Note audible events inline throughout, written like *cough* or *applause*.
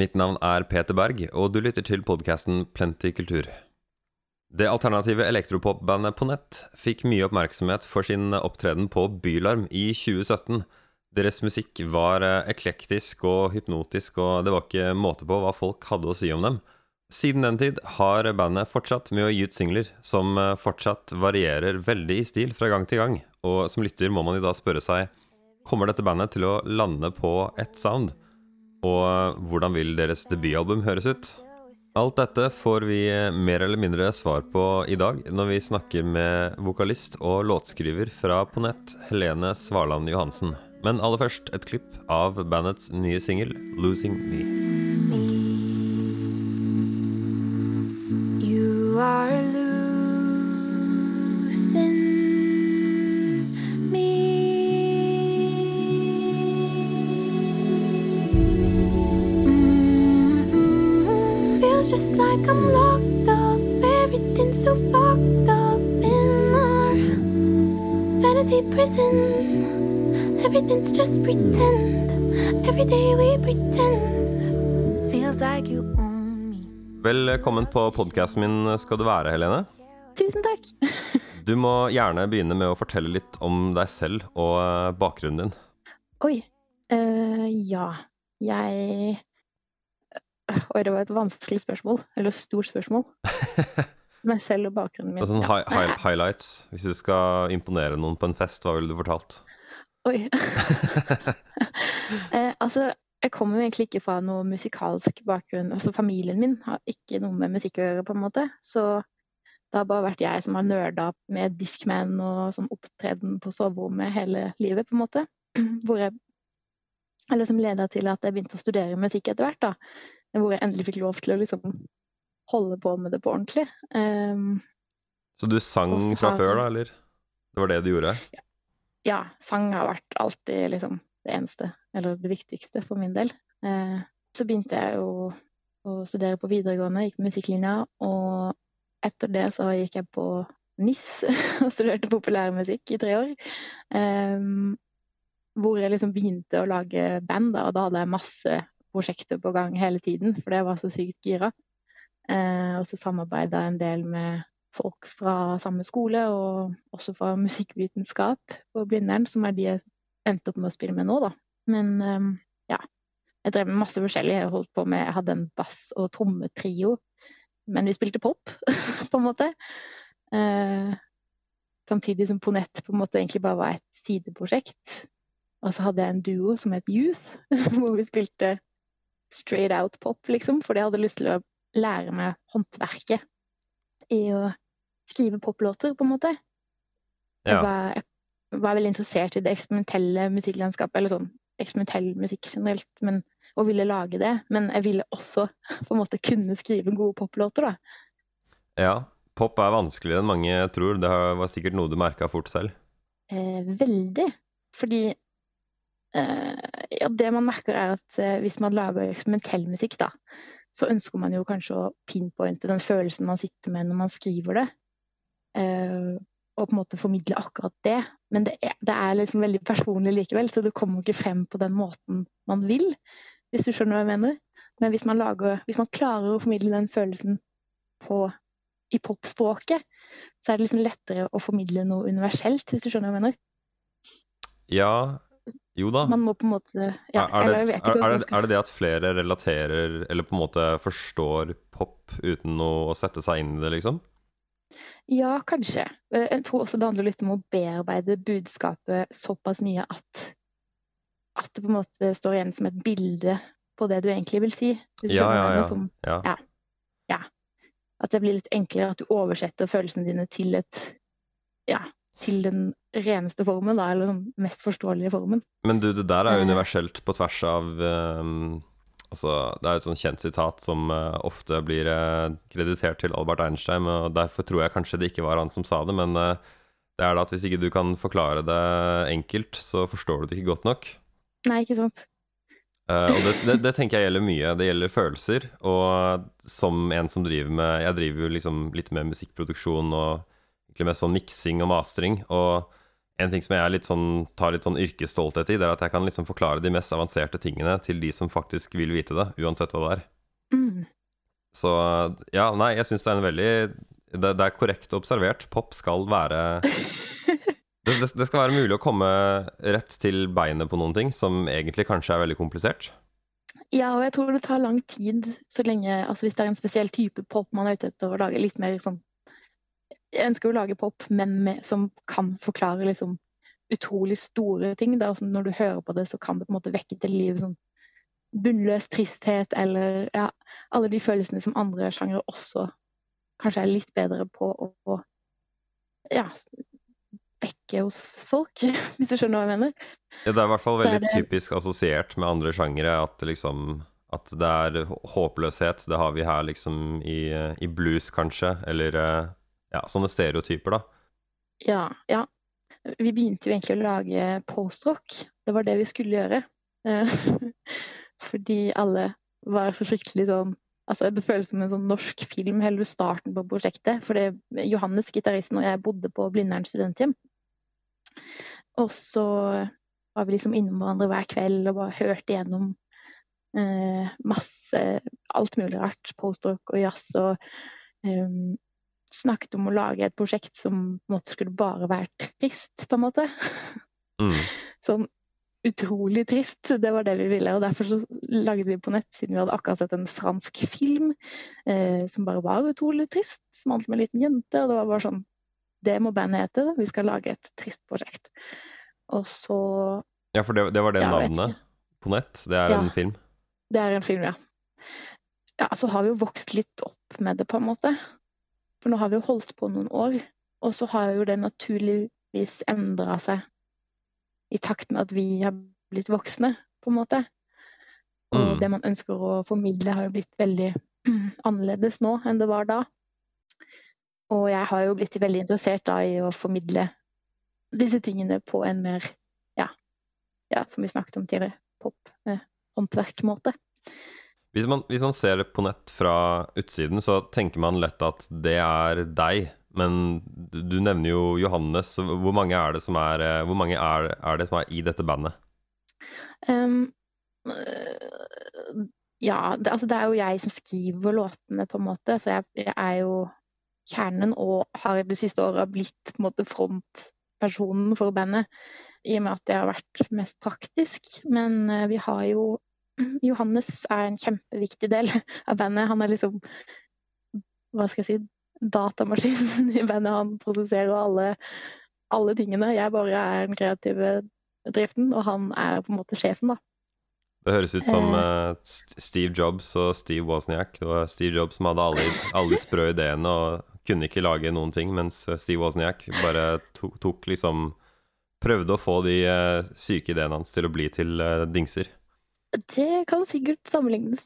Mitt navn er Peter Berg, og du lytter til podkasten Plenty kultur. Det alternative elektropopbandet på nett fikk mye oppmerksomhet for sin opptreden på Bylarm i 2017. Deres musikk var eh, eklektisk og hypnotisk, og det var ikke måte på hva folk hadde å si om dem. Siden den tid har bandet fortsatt med å gi ut singler, som eh, fortsatt varierer veldig i stil fra gang til gang. Og som lytter må man jo da spørre seg Kommer dette bandet til å lande på ett sound? Og hvordan vil deres debutalbum høres ut? Alt dette får vi mer eller mindre svar på i dag, når vi snakker med vokalist og låtskriver fra På nett, Helene Svarland Johansen. Men aller først et klipp av bandets nye singel 'Losing Me'. Prison. Everything's just pretend. Every day we pretend. Feels like you own me. Velkommen på podkasten min skal du være, Helene. Tusen takk. *laughs* Du må gjerne begynne med å fortelle litt om deg selv og eh, bakgrunnen din. Oi. Uh, ja. Jeg Oi, det var et vanskelig spørsmål. Eller stort spørsmål. *laughs* Meg selv og bakgrunnen min. Og sånn hi hi highlights. Hvis du skal imponere noen på en fest, hva ville du fortalt? Oi. *laughs* eh, altså, jeg kommer egentlig ikke fra noe musikalsk bakgrunn. Altså, familien min har ikke noe med musikk å gjøre, på en måte. Så det har bare vært jeg som har nerda med Discman og sånn opptreden på soverommet hele livet, på en måte. *clears throat* Hvor jeg Eller som leda til at jeg begynte å studere musikk etter hvert, da. Hvor jeg endelig fikk lov til å liksom holde på med det på ordentlig. Um, Så du sang så fra før, da, eller? Det var det du gjorde? ja, sang har vært alltid liksom det eneste, eller det viktigste for min del. Uh, så begynte jeg jo å studere på videregående, gikk på musikklinja, og etter det så gikk jeg på NIS *laughs* og studerte populærmusikk i tre år. Um, hvor jeg liksom begynte å lage band, da, og da hadde jeg masse prosjekter på gang hele tiden, for det var så sykt gira. Eh, og så samarbeida en del med folk fra samme skole, og også fra musikkvitenskap på Blindern, som er de jeg endte opp med å spille med nå, da. Men eh, ja. Jeg drev med masse forskjellig. Jeg holdt på med, jeg hadde en bass- og trommetrio, men vi spilte pop, *laughs* på en måte. Eh, samtidig som Ponett på en måte egentlig bare var et sideprosjekt. Og så hadde jeg en duo som het Youth, *laughs* hvor vi spilte straight out pop, liksom. Fordi jeg hadde lyst til å lære meg håndverket i å skrive poplåter, på en måte. Jeg, var, jeg var veldig interessert i det eksperimentelle musikklandskapet, eller sånn eksperimentell musikk generelt, men, og ville lage det. Men jeg ville også *laughs* på en måte kunne skrive gode poplåter, da. ja. Pop er vanskeligere enn mange tror. Det var sikkert noe du merka fort selv. Eh, veldig. Fordi eh, ja, det man merker, er at eh, hvis man lager eksperimentell musikk, da, så ønsker man jo kanskje å pinpointe den følelsen man sitter med når man skriver det. Uh, og på en måte formidle akkurat det. Men det er, det er liksom veldig personlig likevel, så det kommer ikke frem på den måten man vil. Hvis du skjønner hva jeg mener. Men hvis man, lager, hvis man klarer å formidle den følelsen på, i popspråket, så er det liksom lettere å formidle noe universelt, hvis du skjønner hva jeg mener. Ja, jo da. Man må på en måte ja, er, det, eller er, er, er det det at flere relaterer, eller på en måte forstår pop uten å sette seg inn i det, liksom? Ja, kanskje. Eh, Jeg tror også det handler litt om å bearbeide budskapet såpass mye at at det på en måte står igjen som et bilde på det du egentlig vil si. Hvis du Ja, ja, ja. som- ja. ja. At det blir litt enklere at du oversetter følelsene dine til et ja, til den reneste formen, da, eller den mest forståelige formen. Men du, det der er jo Eh. universelt på tvers av um, Altså, det er et sånn kjent sitat som uh, ofte blir uh, kreditert til Albert Einstein, og derfor tror jeg kanskje det ikke var han som sa det, men uh, det er da at hvis ikke du kan forklare det enkelt, så forstår du det ikke godt nok. Nei, ikke sant? Og det, det, det tenker jeg gjelder mye. Det gjelder følelser. Og som en som driver med Jeg driver jo liksom litt med musikkproduksjon og egentlig med sånn miksing og mastring. Og en ting som jeg er litt sånn, tar litt sånn yrkesstolthet i, det er at jeg kan liksom forklare de mest avanserte tingene til de som faktisk vil vite det, uansett hva det er. Mm. Så ja, nei, jeg syns det er en veldig det, det er korrekt observert. Pop skal være *laughs* det, det, det skal være mulig å komme rett til beinet på noen ting som egentlig kanskje er veldig komplisert. Ja, og jeg tror det tar lang tid så lenge Altså hvis det er en spesiell type pop man er ute etter å lage litt mer sånn Jeg ønsker å lage pop, men med, som kan forklare liksom utrolig store ting. Da. Når du hører på det, så kan det på en måte vekke til liv sånn bunnløs tristhet eller ja, alle de følelsene som andre sjangere også kanskje er litt bedre på å, å ja, vekke hos folk, *laughs* hvis du skjønner hva jeg mener. Ja, det er i hvert fall veldig det- typisk assosiert med andre sjangere at liksom At det er håpløshet. Det har vi her liksom i, i blues, kanskje, eller eh, ja, sånne stereotyper, da. Ja, ja. Vi begynte jo egentlig å lage postrock. Det var det vi skulle gjøre. Eh, *laughs* Fordi alle var så fryktelig sånn Altså, det føles som en sånn norsk film, hele starten på prosjektet. For det- Johannes, gitaristen, og jeg bodde på Blindern studenthjem. Og så var vi liksom innom hverandre hver kveld og bare hørte gjennom eh, masse alt mulig rart. Postrock og jazz. Og em, snakket om å lage et prosjekt som på en måte skulle bare være trist, på en måte. Mm. *laughs* Sånn utrolig trist. Det var det vi ville. Og derfor så lagde vi på nett, siden vi hadde akkurat sett en fransk film eh, som bare var utrolig trist, som handlet om en liten jente. Og det var bare sånn Det må bandet hete. Vi skal lage et trist prosjekt. Og så Ja, for det, det var det Ja, navnet på nett. Det er Ja. en film. Det er en film, ja. Ja, så har vi jo vokst litt opp med det, på en måte. For nå har vi jo holdt på noen år, og så har jo det naturligvis endra seg i takt med at vi har blitt voksne, på en måte. Og Mm. det man ønsker å formidle, har jo blitt veldig *clears throat* annerledes nå enn det var da. Og jeg har jo blitt veldig interessert da i å formidle disse tingene på en mer, ja, ja som vi snakket om tidligere, pop-håndverkmåte. Hvis man, hvis man ser det på nett fra utsiden, så tenker man lett at det er deg. Men du, nevner jo Johannes. Hvor mange er det som er, eh, er, er det som er i dette bandet? Um, ja, det, altså det er jo jeg som skriver låtene, på en måte. Så jeg, jeg er jo kjernen og har de siste åra blitt på en måte frontpersonen for bandet. I og med at det har vært mest praktisk. Men øh, vi har jo Johannes er en kjempeviktig del av bandet. Han er liksom Hva skal jeg si datamaskinen i bandet. Han produserer alle, alle tingene. Jeg bare er den kreative driften, og han er på en måte sjefen, da. Det høres ut som uh, Steve Jobs og Steve Wozniak. Det var Steve Jobs som hadde alle, alle de sprø ideene og kunne ikke lage noen ting, mens eh, Steve Wozniak bare tok, tok liksom Prøvde å få de uh, syke ideene hans til å bli til uh, dingser. Det kan sikkert sammenlignes. *laughs*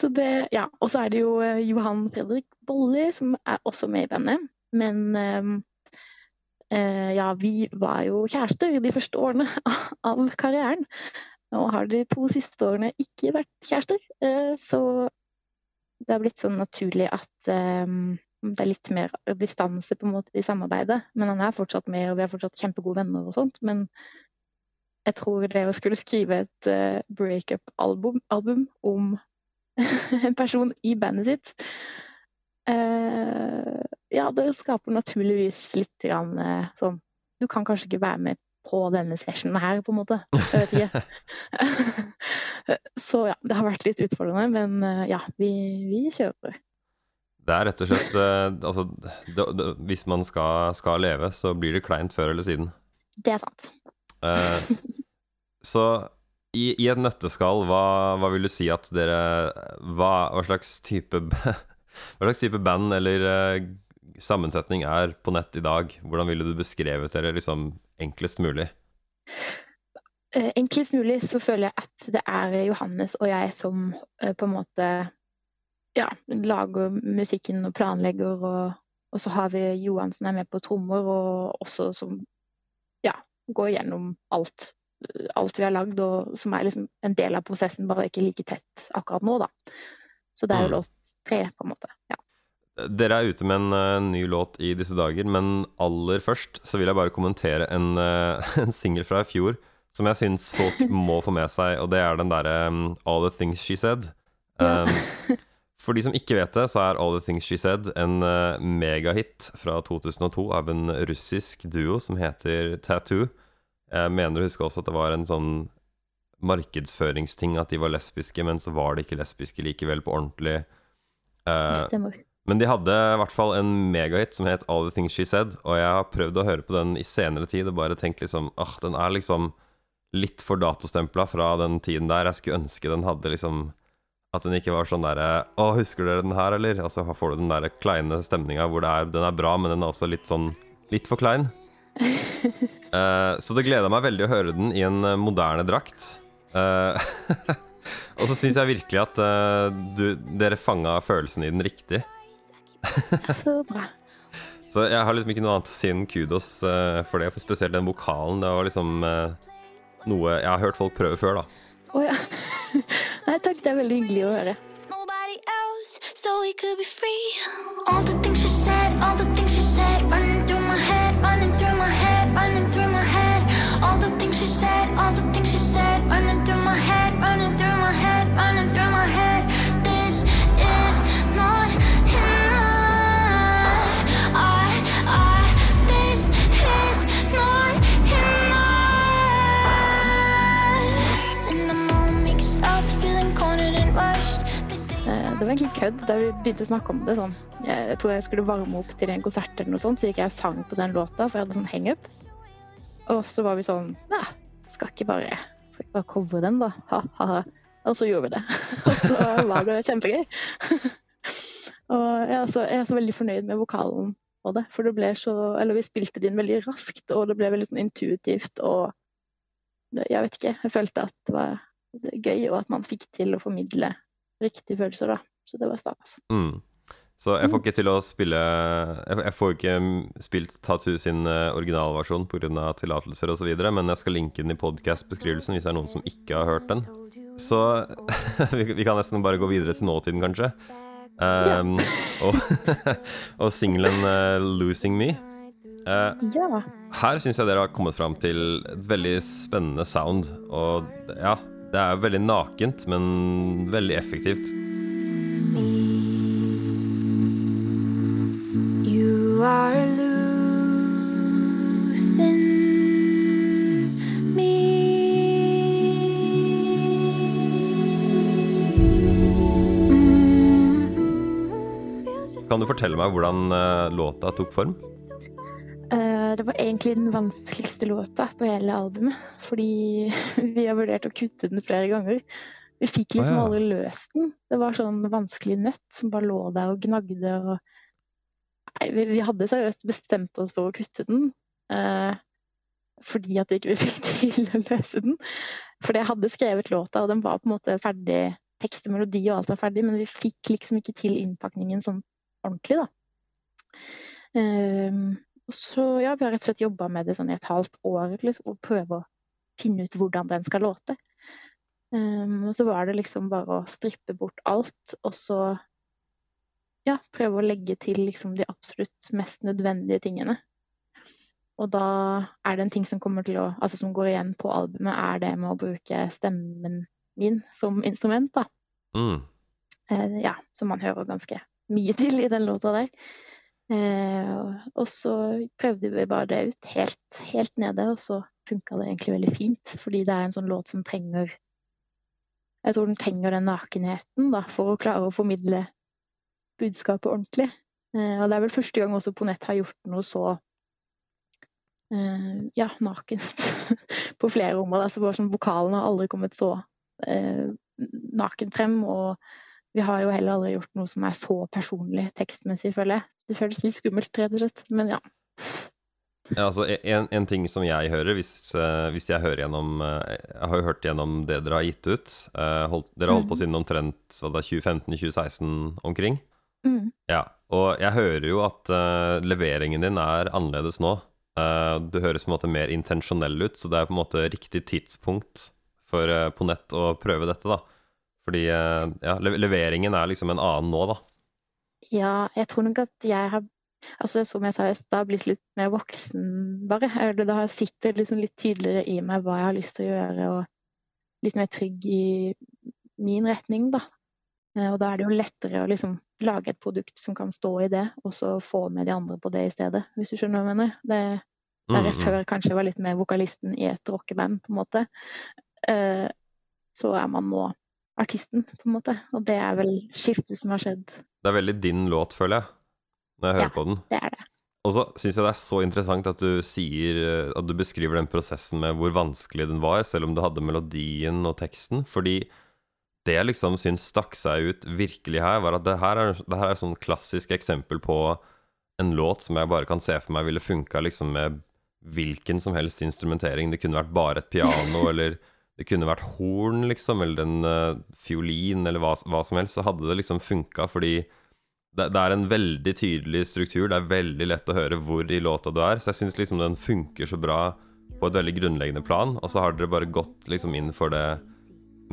så det, ja. Og så er det jo eh, Johan Fredrik Bolli som er også med i bandet. Men eh, ja, vi var jo kjærester de første årene *laughs* av karrieren. Og har de to siste årene ikke vært kjærester. Eh, så det har blitt sånn naturlig at ehm, det er litt mer distanse på en måte i samarbeidet. Men han er fortsatt med, og vi er fortsatt kjempegode venner og sånt. Men jeg tror det å skulle skrive et uh, breakup-album album om *laughs* en person i bandet sitt uh, Ja, det skaper naturligvis litt grann, uh, sånn Du kan kanskje ikke være med på denne sessionen her, på en måte. Jeg vet ikke. *laughs* Så ja, det har vært litt utfordrende, men ja, vi, vi kjører. Det er rett og slett Altså, det, det, hvis man skal, skal leve, så blir det kleint før eller siden. Det er sant. Eh, så i, i et nøtteskall, hva, hva vil du si at dere hva, hva slags type *laughs* Hva slags type band eller uh, sammensetning er på nett i dag? Hvordan ville du beskrevet dere liksom enklest mulig? Eh, enklest mulig så føler jeg at det er Johannes og jeg som på en måte ja, lager musikken og planlegger, og, og så har vi Johan som er med på trommer, og også som går gjennom alt, alt vi har lagd, og som er liksom en del av prosessen, bare ikke like tett akkurat nå, da. Så det er Mm. jo låst tre, på en måte. Ja. Dere er ute med en uh, ny låt i disse dager, men aller først så vil jeg bare kommentere en, uh, *laughs* en singel fra i fjor som jeg syns folk må få med seg, og det er den derre um, All The Things She Said. Um, *laughs* for de som ikke vet det, så er All The Things She Said en eh, megahit fra 2002 av en russisk duo som heter Tattoo. Jeg mener å huske også at det var en sånn markedsføringsting at de var lesbiske, men så var de ikke lesbiske likevel på ordentlig. Eh, Stemmer. men de hadde i hvert fall en megahit som het All The Things She Said, og jeg har prøvd å høre på den i senere tid og bare tenkt liksom ah, den er liksom litt for datostempla fra den tiden der. Jeg skulle ønske den hadde liksom At den ikke var sånn derre Å, husker dere den her, eller? Og Altså får du den der kleine stemninga hvor det er, den er bra, men den er også litt sånn Litt for klein. uh, *laughs* så det gleda meg veldig å høre den i en eh, moderne drakt. Uh, *laughs* og så syns jeg virkelig at uh, du, dere fanga følelsen i den riktig. *laughs* Så bra. Så jeg har liksom ikke noe annet å si enn kudos for det, for spesielt den vokalen. Det var liksom noe jeg har hørt folk prøve før, da. Å ja. Nei takk, det er veldig hyggelig å høre. Nobody else, so we could be free. All the things you said, all the things egentlig kødd da vi begynte å snakke om det. sånn. Jeg, tror jeg skulle varme opp til en konsert, eller noe sånt, så gikk jeg og sang på den låta, for jeg hadde sånn hangup. Og så var vi sånn Nei, skal ikke bare, skal ikke bare covre den, da. Ha, ha, ha. Og så gjorde vi det. *laughs* Og så var det kjempegøy. *laughs* Og jeg er, så, jeg er så veldig fornøyd med vokalen på det, for det ble så Eller vi spilte det inn veldig raskt, og det ble veldig sånn intuitivt, og jeg vet ikke. Jeg følte at det var gøy, og at man fikk til å formidle riktige følelser, da. Så det var stas. Mm. Så jeg får ikke til å spille Jeg får ikke mm, spilt Tattoo sin eh, originalversjon pga. tillatelser osv., men jeg skal linke den i podcast-beskrivelsen hvis det er noen som ikke har hørt den. Så *laughs* vi, kan nesten bare gå videre til nåtiden, kanskje. Um, og *laughs* og singelen uh, 'Losing Me'. Uh, Ja. her syns jeg dere har kommet fram til et veldig spennende sound. Og ja, det er veldig nakent, men veldig effektivt. Kan du fortelle meg hvordan eh, låta tok form? Eh, Det var egentlig den vanskeligste låta på hele albumet. Fordi *laughs* vi har vurdert å kutte den flere ganger. Vi fikk liksom Å, ja. aldri løst den. Det var sånn vanskelig nøtt som bare lå der og gnagde. Og... Nei, vi, vi hadde seriøst bestemt oss for å kutte den. eh, fordi at ikke vi fikk *laughs* til å løse den. Fordi jeg hadde skrevet låta, og den var på en måte ferdig. Tekst og melodi og alt var ferdig, men vi fikk liksom ikke til innpakningen sånn ordentlig, da. Um, og så, ja, vi har rett og slett jobba med det sånn i et halvt år liksom, og prøve å finne ut hvordan den skal låte. Um, og så var det liksom bare å strippe bort alt, og så ja, prøve å legge til liksom de absolutt mest nødvendige tingene. Og da er det en ting som kommer til å, altså som går igjen på albumet, er det med å bruke stemmen min som instrument, da. Mm. Uh, ja, som man hører ganske mye til i den låta der. Eh, og så prøvde vi bare det ut helt, helt nede, og så funka det egentlig veldig fint. Fordi det er en sånn låt som trenger Jeg tror den trenger den nakenheten da, for å klare å formidle budskapet ordentlig. Eh, og det er vel første gang også Ponett har gjort noe så eh, ja, nakent *laughs* på flere områder. Altså bare sånn, Vokalen har aldri kommet så eh, nakent frem. Og vi har jo heller aldri gjort noe som er så personlig tekstmessig, føler jeg. Så det føles litt skummelt, rett og slett. Men ja. Ja, altså en, en ting som jeg hører, hvis, eh, hvis jeg hører gjennom eh, Jeg har jo hørt gjennom det dere har gitt ut. eh, holdt, dere har holdt på siden omtrent hva da, 2015-2016 omkring. Mm. Ja, og jeg hører jo at uh, leveringen din er annerledes nå. Uh, du høres på en måte mer intensjonell ut, så det er på en måte riktig tidspunkt for uh, Ponett å prøve dette, da. Fordi eh, ja, leveringen er liksom en annen nå, da. Ja, jeg tror nok at jeg har Altså som jeg sa i stad, blitt litt mer voksen, bare. Eller det har sittet liksom litt tydeligere i meg hva jeg har lyst til å gjøre, og litt mer trygg i min retning, da. Eh, Og da er det jo lettere å liksom lage et produkt som kan stå i det, og så få med de andre på det i stedet, hvis du skjønner hva jeg mener. Det, der Mm, jeg mm. før kanskje var litt mer vokalisten i et rockeband, på en måte, eh, så er man nå artisten, på en måte. Og det er vel skiftet som har skjedd. Det er veldig din låt, føler jeg, når jeg hører Ja. på den. Det er det. Og så syns jeg det er så interessant at du sier eh, At du beskriver den prosessen med hvor vanskelig den var, selv om du hadde melodien og teksten. Fordi det jeg liksom syns stakk seg ut virkelig her, var at det her er, det her er et sånn klassisk eksempel på en låt som jeg bare kan se for meg ville funka liksom med hvilken som helst instrumentering. Det kunne vært bare et piano, *laughs* eller det kunne vært horn, liksom, eller en uh, fiolin, eller hva, hva som helst. Så hadde det liksom funka, fordi det, det er en veldig tydelig struktur. Det er veldig lett å høre hvor i låta du er. Så jeg syns liksom den funker så bra på et veldig grunnleggende plan. Og så har dere bare gått liksom inn for det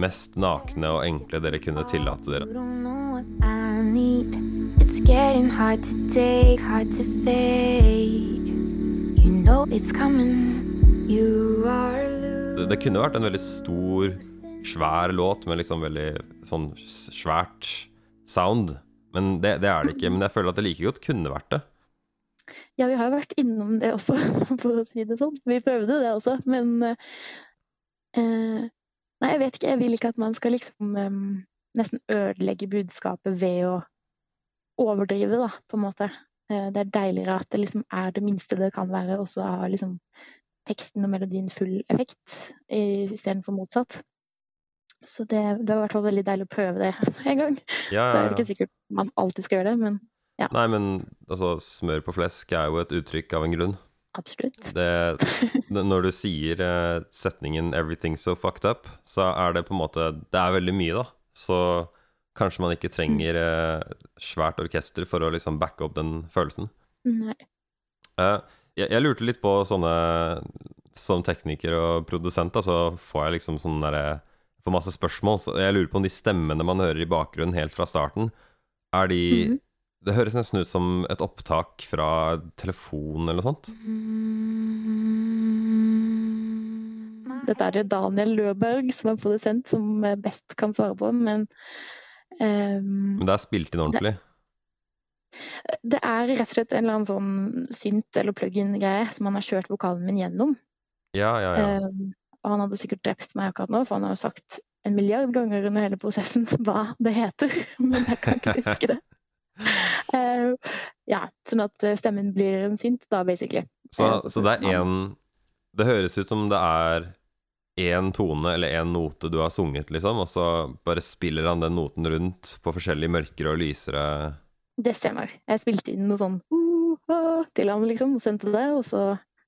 mest nakne og enkle dere kunne tillate dere. It's getting hard to take, hard to fake. You know it's coming. You are Det, kunne vært en veldig stor, svær låt med liksom veldig sånn svært sound. Men det, det er det ikke. Men jeg føler at det like godt kunne vært det. Ja, vi har jo vært innom det også, *laughs* for å si det sånn. Vi prøvde det også, men eh, Nei, jeg vet ikke. Jeg vil ikke at man skal liksom eh, nesten ødelegge budskapet ved å overdrive, da, på en måte. Eh, det er deiligere at det liksom er det minste det kan være, og så har liksom teksten og melodien full effekt, i- istedenfor motsatt. Så det, det var i hvert fall veldig deilig å prøve det *laughs* en gang. Ja, Så er det ikke sikkert man alltid skal gjøre det, men Nei, men altså, smør på flesk er jo et uttrykk av en grunn. absolutt. Det, *laughs* når du sier eh, setningen 'everything's so fucked up', så er det på en måte Det er veldig mye, da. Så kanskje man ikke trenger eh, svært orkester for å liksom backe opp den følelsen. Nei. Eh, jeg, jeg lurte litt på sånne Som tekniker og produsent, da, så får jeg liksom sånn derre Får masse spørsmål. Så jeg lurer på om de stemmene man hører i bakgrunnen helt fra starten, er de Mhm. Det høres nesten ut som et opptak fra telefon eller noe sånt. Dette er det Daniel Løberg som er produsent, som best kan svare på. Men um, Men det er spilt inn ordentlig. det er rett og slett en eller annen sånn synt- eller plug-in-greie som han har kjørt vokalen min gjennom. Ja, ja, ja. Ehm, og han hadde sikkert drept meg akkurat nå, for han har jo sagt en milliard ganger under hele prosessen *laughs* hva det heter. *laughs* Men jeg kan ikke huske det. uh, *laughs* ja, sånn at eh, stemmen blir en synt, da, basically. Så, så så det er én Det høres ut som det er én tone eller én note du har sunget, liksom, og så bare spiller han den noten rundt på forskjellige mørkere og lysere Det stemmer. Jeg spilte inn noe sånn uh, uh, til ham, liksom, og sendte det, og så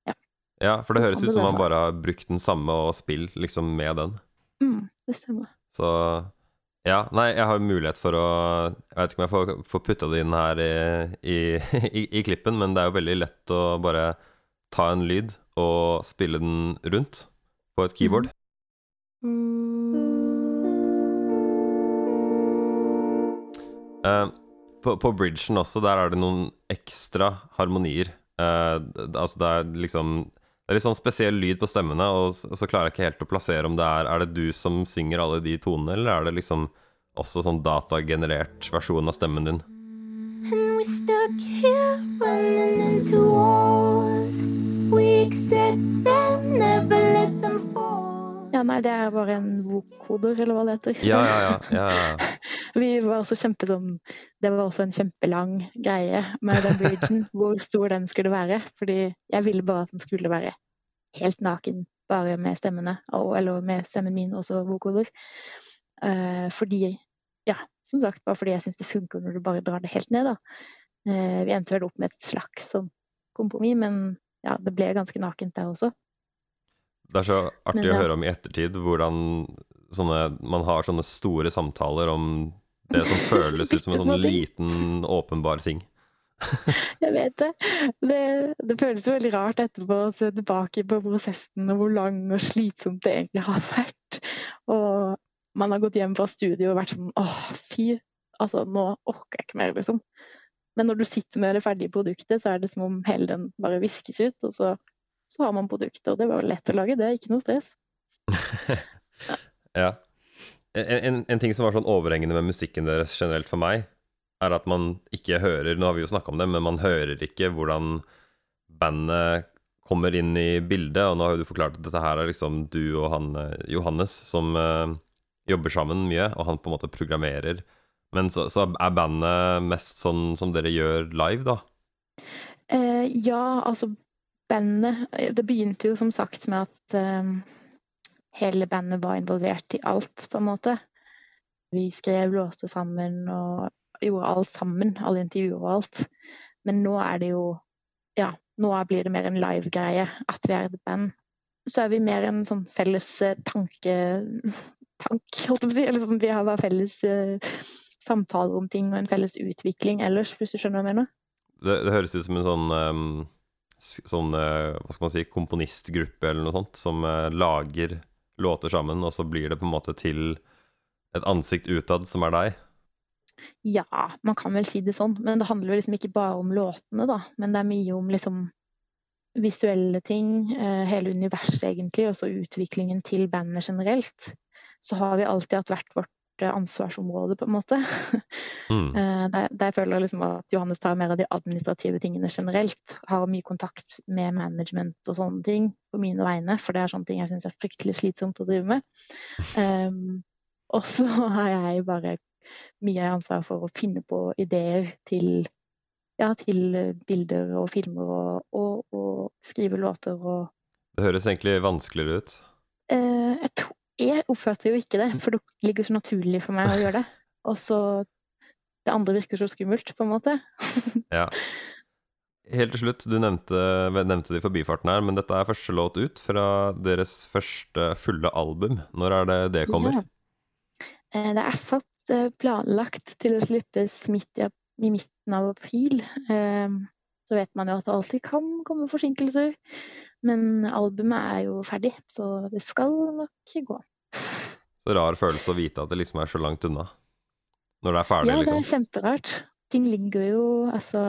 Ja, ja for det høres ut som han bare har brukt den samme og spilt liksom med den. mm, Det stemmer. Så ja, nei, jeg har mulighet for å Jeg vet ikke om jeg får, får putta det inn her i, i, *laughs* i, i klippen, men det er jo veldig lett å bare ta en lyd og spille den rundt på et keyboard. Eh, på, på bridgen også, der er det noen ekstra harmonier. Uh, altså det er liksom Det er litt sånn spesiell lyd på stemmene, og, s- og så klarer jeg ikke helt å plassere om det er Er det du som synger alle de tonene, eller er det liksom også sånn datagenerert versjon av stemmen din? And we stuck here running into walls. We accept them, never let them fall. Ja, nei, det er bare en vokoder, eller hva det heter. Ja, ja, ja. ja, ja. *laughs* Vi var også kjempe sånn Det var også en kjempelang greie med den bridgen, *laughs* hvor stor den skulle være. Fordi jeg ville bare at den skulle være helt naken, bare med stemmene, og, eller med stemmen min, også vokoder. Uh, fordi Ja, som sagt, bare fordi jeg syns det funker når du bare drar det helt ned, da. Uh, vi endte vel opp med et slags sånn kompromiss, men ja, det ble ganske nakent der også. Det er så artig Men å høre om i ettertid hvordan sånne, man har sånne store samtaler om det som *laughs* føles ut som en sånn liten, åpenbar ting. *laughs* Jeg vet det. det. Det føles jo veldig rart etterpå å se tilbake på prosessen og hvor lang og slitsomt det egentlig har vært. Og man har gått hjem fra studio og vært sånn åh, fy. Altså, nå orker jeg ikke mer, liksom. Men når du sitter med det ferdige produktet, så er det som om hele den bare viskes ut, og så, så har man produktet. Og det var lett å lage, det er ikke noe stress. *laughs* ja. En, en, ting som var sånn overhengende med musikken deres generelt for meg, er at man ikke hører Nå har vi jo snakka om det, men man hører ikke hvordan bandet kommer inn i bildet. Og nå har jo du forklart at dette her er liksom du og han eh, Johannes som uh, jobber sammen mye, og han på en måte programmerer. Men så, så er bandet mest sånn som dere gjør live, da? Uh, ja, altså bandet Det begynte jo som sagt med at eh, hele bandet var involvert i alt, på en måte. Vi skrev låter sammen og gjorde alt sammen. Alle intervjuer og alt. Men nå er det jo Ja, nå blir det mer en live-greie at vi er et band. Så er vi mer en sånn felles eh, tanke... Tank, holdt jeg på å si. Eller sånn, vi har bare felles uh, samtaler om ting og en felles utvikling ellers, hvis du skjønner hva jeg mener. Det, det høres ut som en sånn um, sånn, uh, hva skal man si, komponistgruppe eller noe sånt, som uh, lager låter sammen, og så blir det på en måte til et ansikt utad som er deg? Ja, man kan vel si det sånn. Men det handler jo liksom ikke bare om låtene, da. Men det er mye om liksom visuelle ting, eh, hele universet egentlig, og så utviklingen til bandet generelt. Så har vi alltid hatt hvert vårt ansvarsområde, på en måte. *laughs* Mm. Der, der, jeg føler liksom at Johannes tar mer av de administrative tingene generelt. Har mye kontakt med management og sånne ting på mine vegne, for det er sånne ting jeg syns er fryktelig slitsomt å drive med. Um, *laughs* og så har jeg bare mye ansvar for å finne på ideer til, ja, til bilder og filmer og, og, og, skrive låter og Det høres egentlig vanskeligere ut? Uh, jeg, tror, jeg oppførte jo ikke det, for det ligger så naturlig for meg å gjøre det. Og så Det andre virker så skummelt, på en måte. *laughs* ja. Helt til slutt, du nevnte, nevnte det i forbifarten her, men dette er første låt ut fra deres første fulle album. Når er det det kommer? Ja. Eh, det er satt Eh, planlagt til å slippes midt i, i midten av april. Ehm, så vet man jo at det alltid kan komme forsinkelser. Men albumet er jo ferdig, så det skal nok gå. Så rar følelse å vite at det liksom er så langt unna. Når det er ferdig, liksom. Ja, det er liksom. kjemperart. Ting ligger jo altså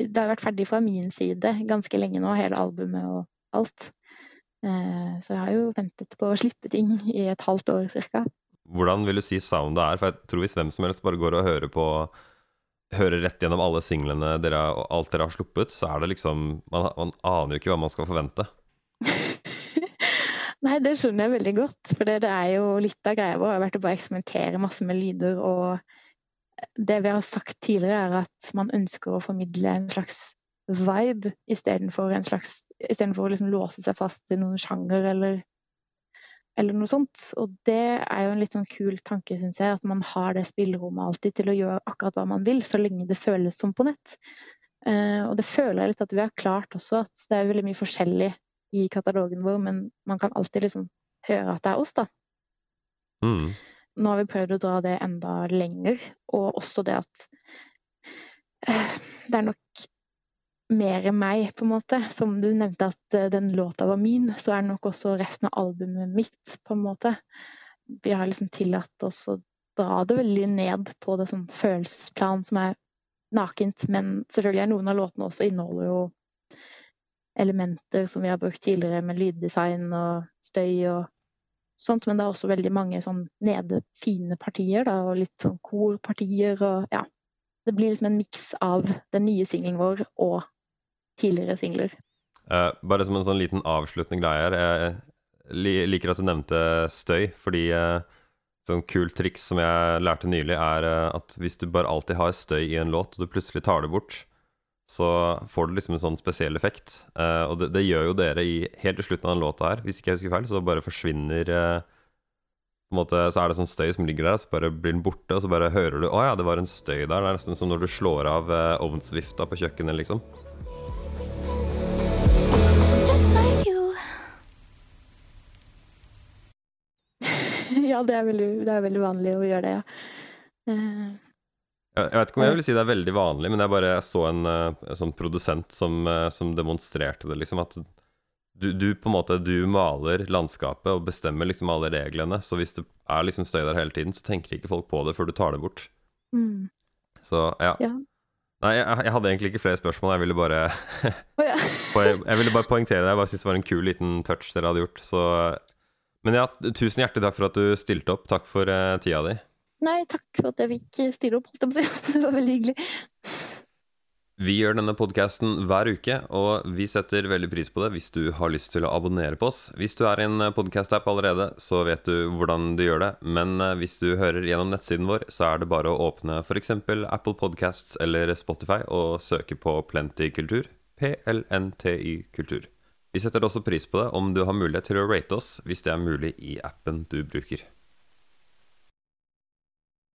Det har vært ferdig fra min side ganske lenge nå, hele albumet og alt. Eh, så jeg har jo ventet på å slippe ting i et halvt år cirka. Hvordan vil du si soundet er? For jeg tror hvis hvem som helst bare går og hører på Hører rett gjennom alle singlene dere, og alt dere har sluppet, så er det liksom Man, man aner jo ikke hva man skal forvente. *laughs* Nei, det skjønner jeg veldig godt. For det, er jo litt av greia vår. Jeg har vært og bare eksperimentere masse med lyder. Og det vi har sagt tidligere, er at man ønsker å formidle en slags vibe istedenfor å liksom låse seg fast i noen sjanger eller eller noe sånt. Og det er jo en litt sånn kul tanke, syns jeg, at man har det spillerommet alltid til å gjøre akkurat hva man vil, så lenge det føles som på nett. Uh, og det føler jeg litt at vi har klart også, at det er veldig mye forskjellig i katalogen vår, men man kan alltid liksom høre at det er oss, da. Mm. Nå har vi prøvd å dra det enda lenger, og også det at uh, det er nok mer meg, på en måte. Som du nevnte at uh, den låta var min, så er nok også resten av albumet mitt, på en måte. Vi har liksom tillatt oss å dra det veldig ned på det sånn følelsesplan som er nakent. Men selvfølgelig er noen av låtene også inneholder jo elementer som vi har brukt tidligere, med lyddesign og støy og sånt. Men det er også veldig mange sånn nede fine partier, da, og litt sånn korpartier og ja. Det blir liksom en miks av den nye singelen vår og tidligere singler. Uh, bare som en sånn liten avslutning her. Jeg liker at du nevnte støy, fordi uh, sånn kult triks som jeg lærte nylig, er uh, at hvis du bare alltid har støy i en låt, og du plutselig tar det bort, så får du liksom en sånn spesiell effekt. Uh, og det, det, gjør jo dere i, helt til slutten av den låta her. Hvis ikke jeg husker feil, så bare forsvinner på en måte, Så er det sånn støy som ligger der, så bare blir den borte, og så bare hører du Å ja, det var en støy der. Det er nesten som når du slår av ovnsvifta på kjøkkenet, liksom. Ja, det er, veldig, det er, veldig, vanlig å gjøre det, ja. Uh, jeg vet ikke om jeg vil si det er veldig vanlig, men jeg bare så en, eh, sånn produsent som, eh, som, demonstrerte det, liksom. At du, du, på en måte du maler landskapet og bestemmer liksom alle reglene. Så hvis det er liksom støy der hele tiden, så tenker ikke folk på det før du tar det bort. Mm. Så ja. Ja. Nei, jeg, jeg hadde egentlig ikke flere spørsmål. Jeg ville bare, *laughs* poe- jeg ville bare poengtere det. Jeg bare syntes det var en kul liten touch dere hadde gjort. Så Men ja, tusen hjertelig takk for at du stilte opp. Takk for uh, tida di. Nei, takk for at jeg fikk stille opp, holdt jeg på å si. *laughs* Det var veldig hyggelig. Vi gjør denne podkasten hver uke, og vi setter veldig pris på det hvis du har lyst til å abonnere på oss. Hvis du er i en podkast-app allerede, så vet du hvordan du gjør det. Men eh, hvis du hører gjennom nettsiden vår, så er det bare å åpne f.eks. Apple Podcasts eller Spotify og søke på Plenty kultur. PLNTY kultur. Vi setter også pris på det om du har mulighet til å rate oss hvis det er mulig i appen du bruker.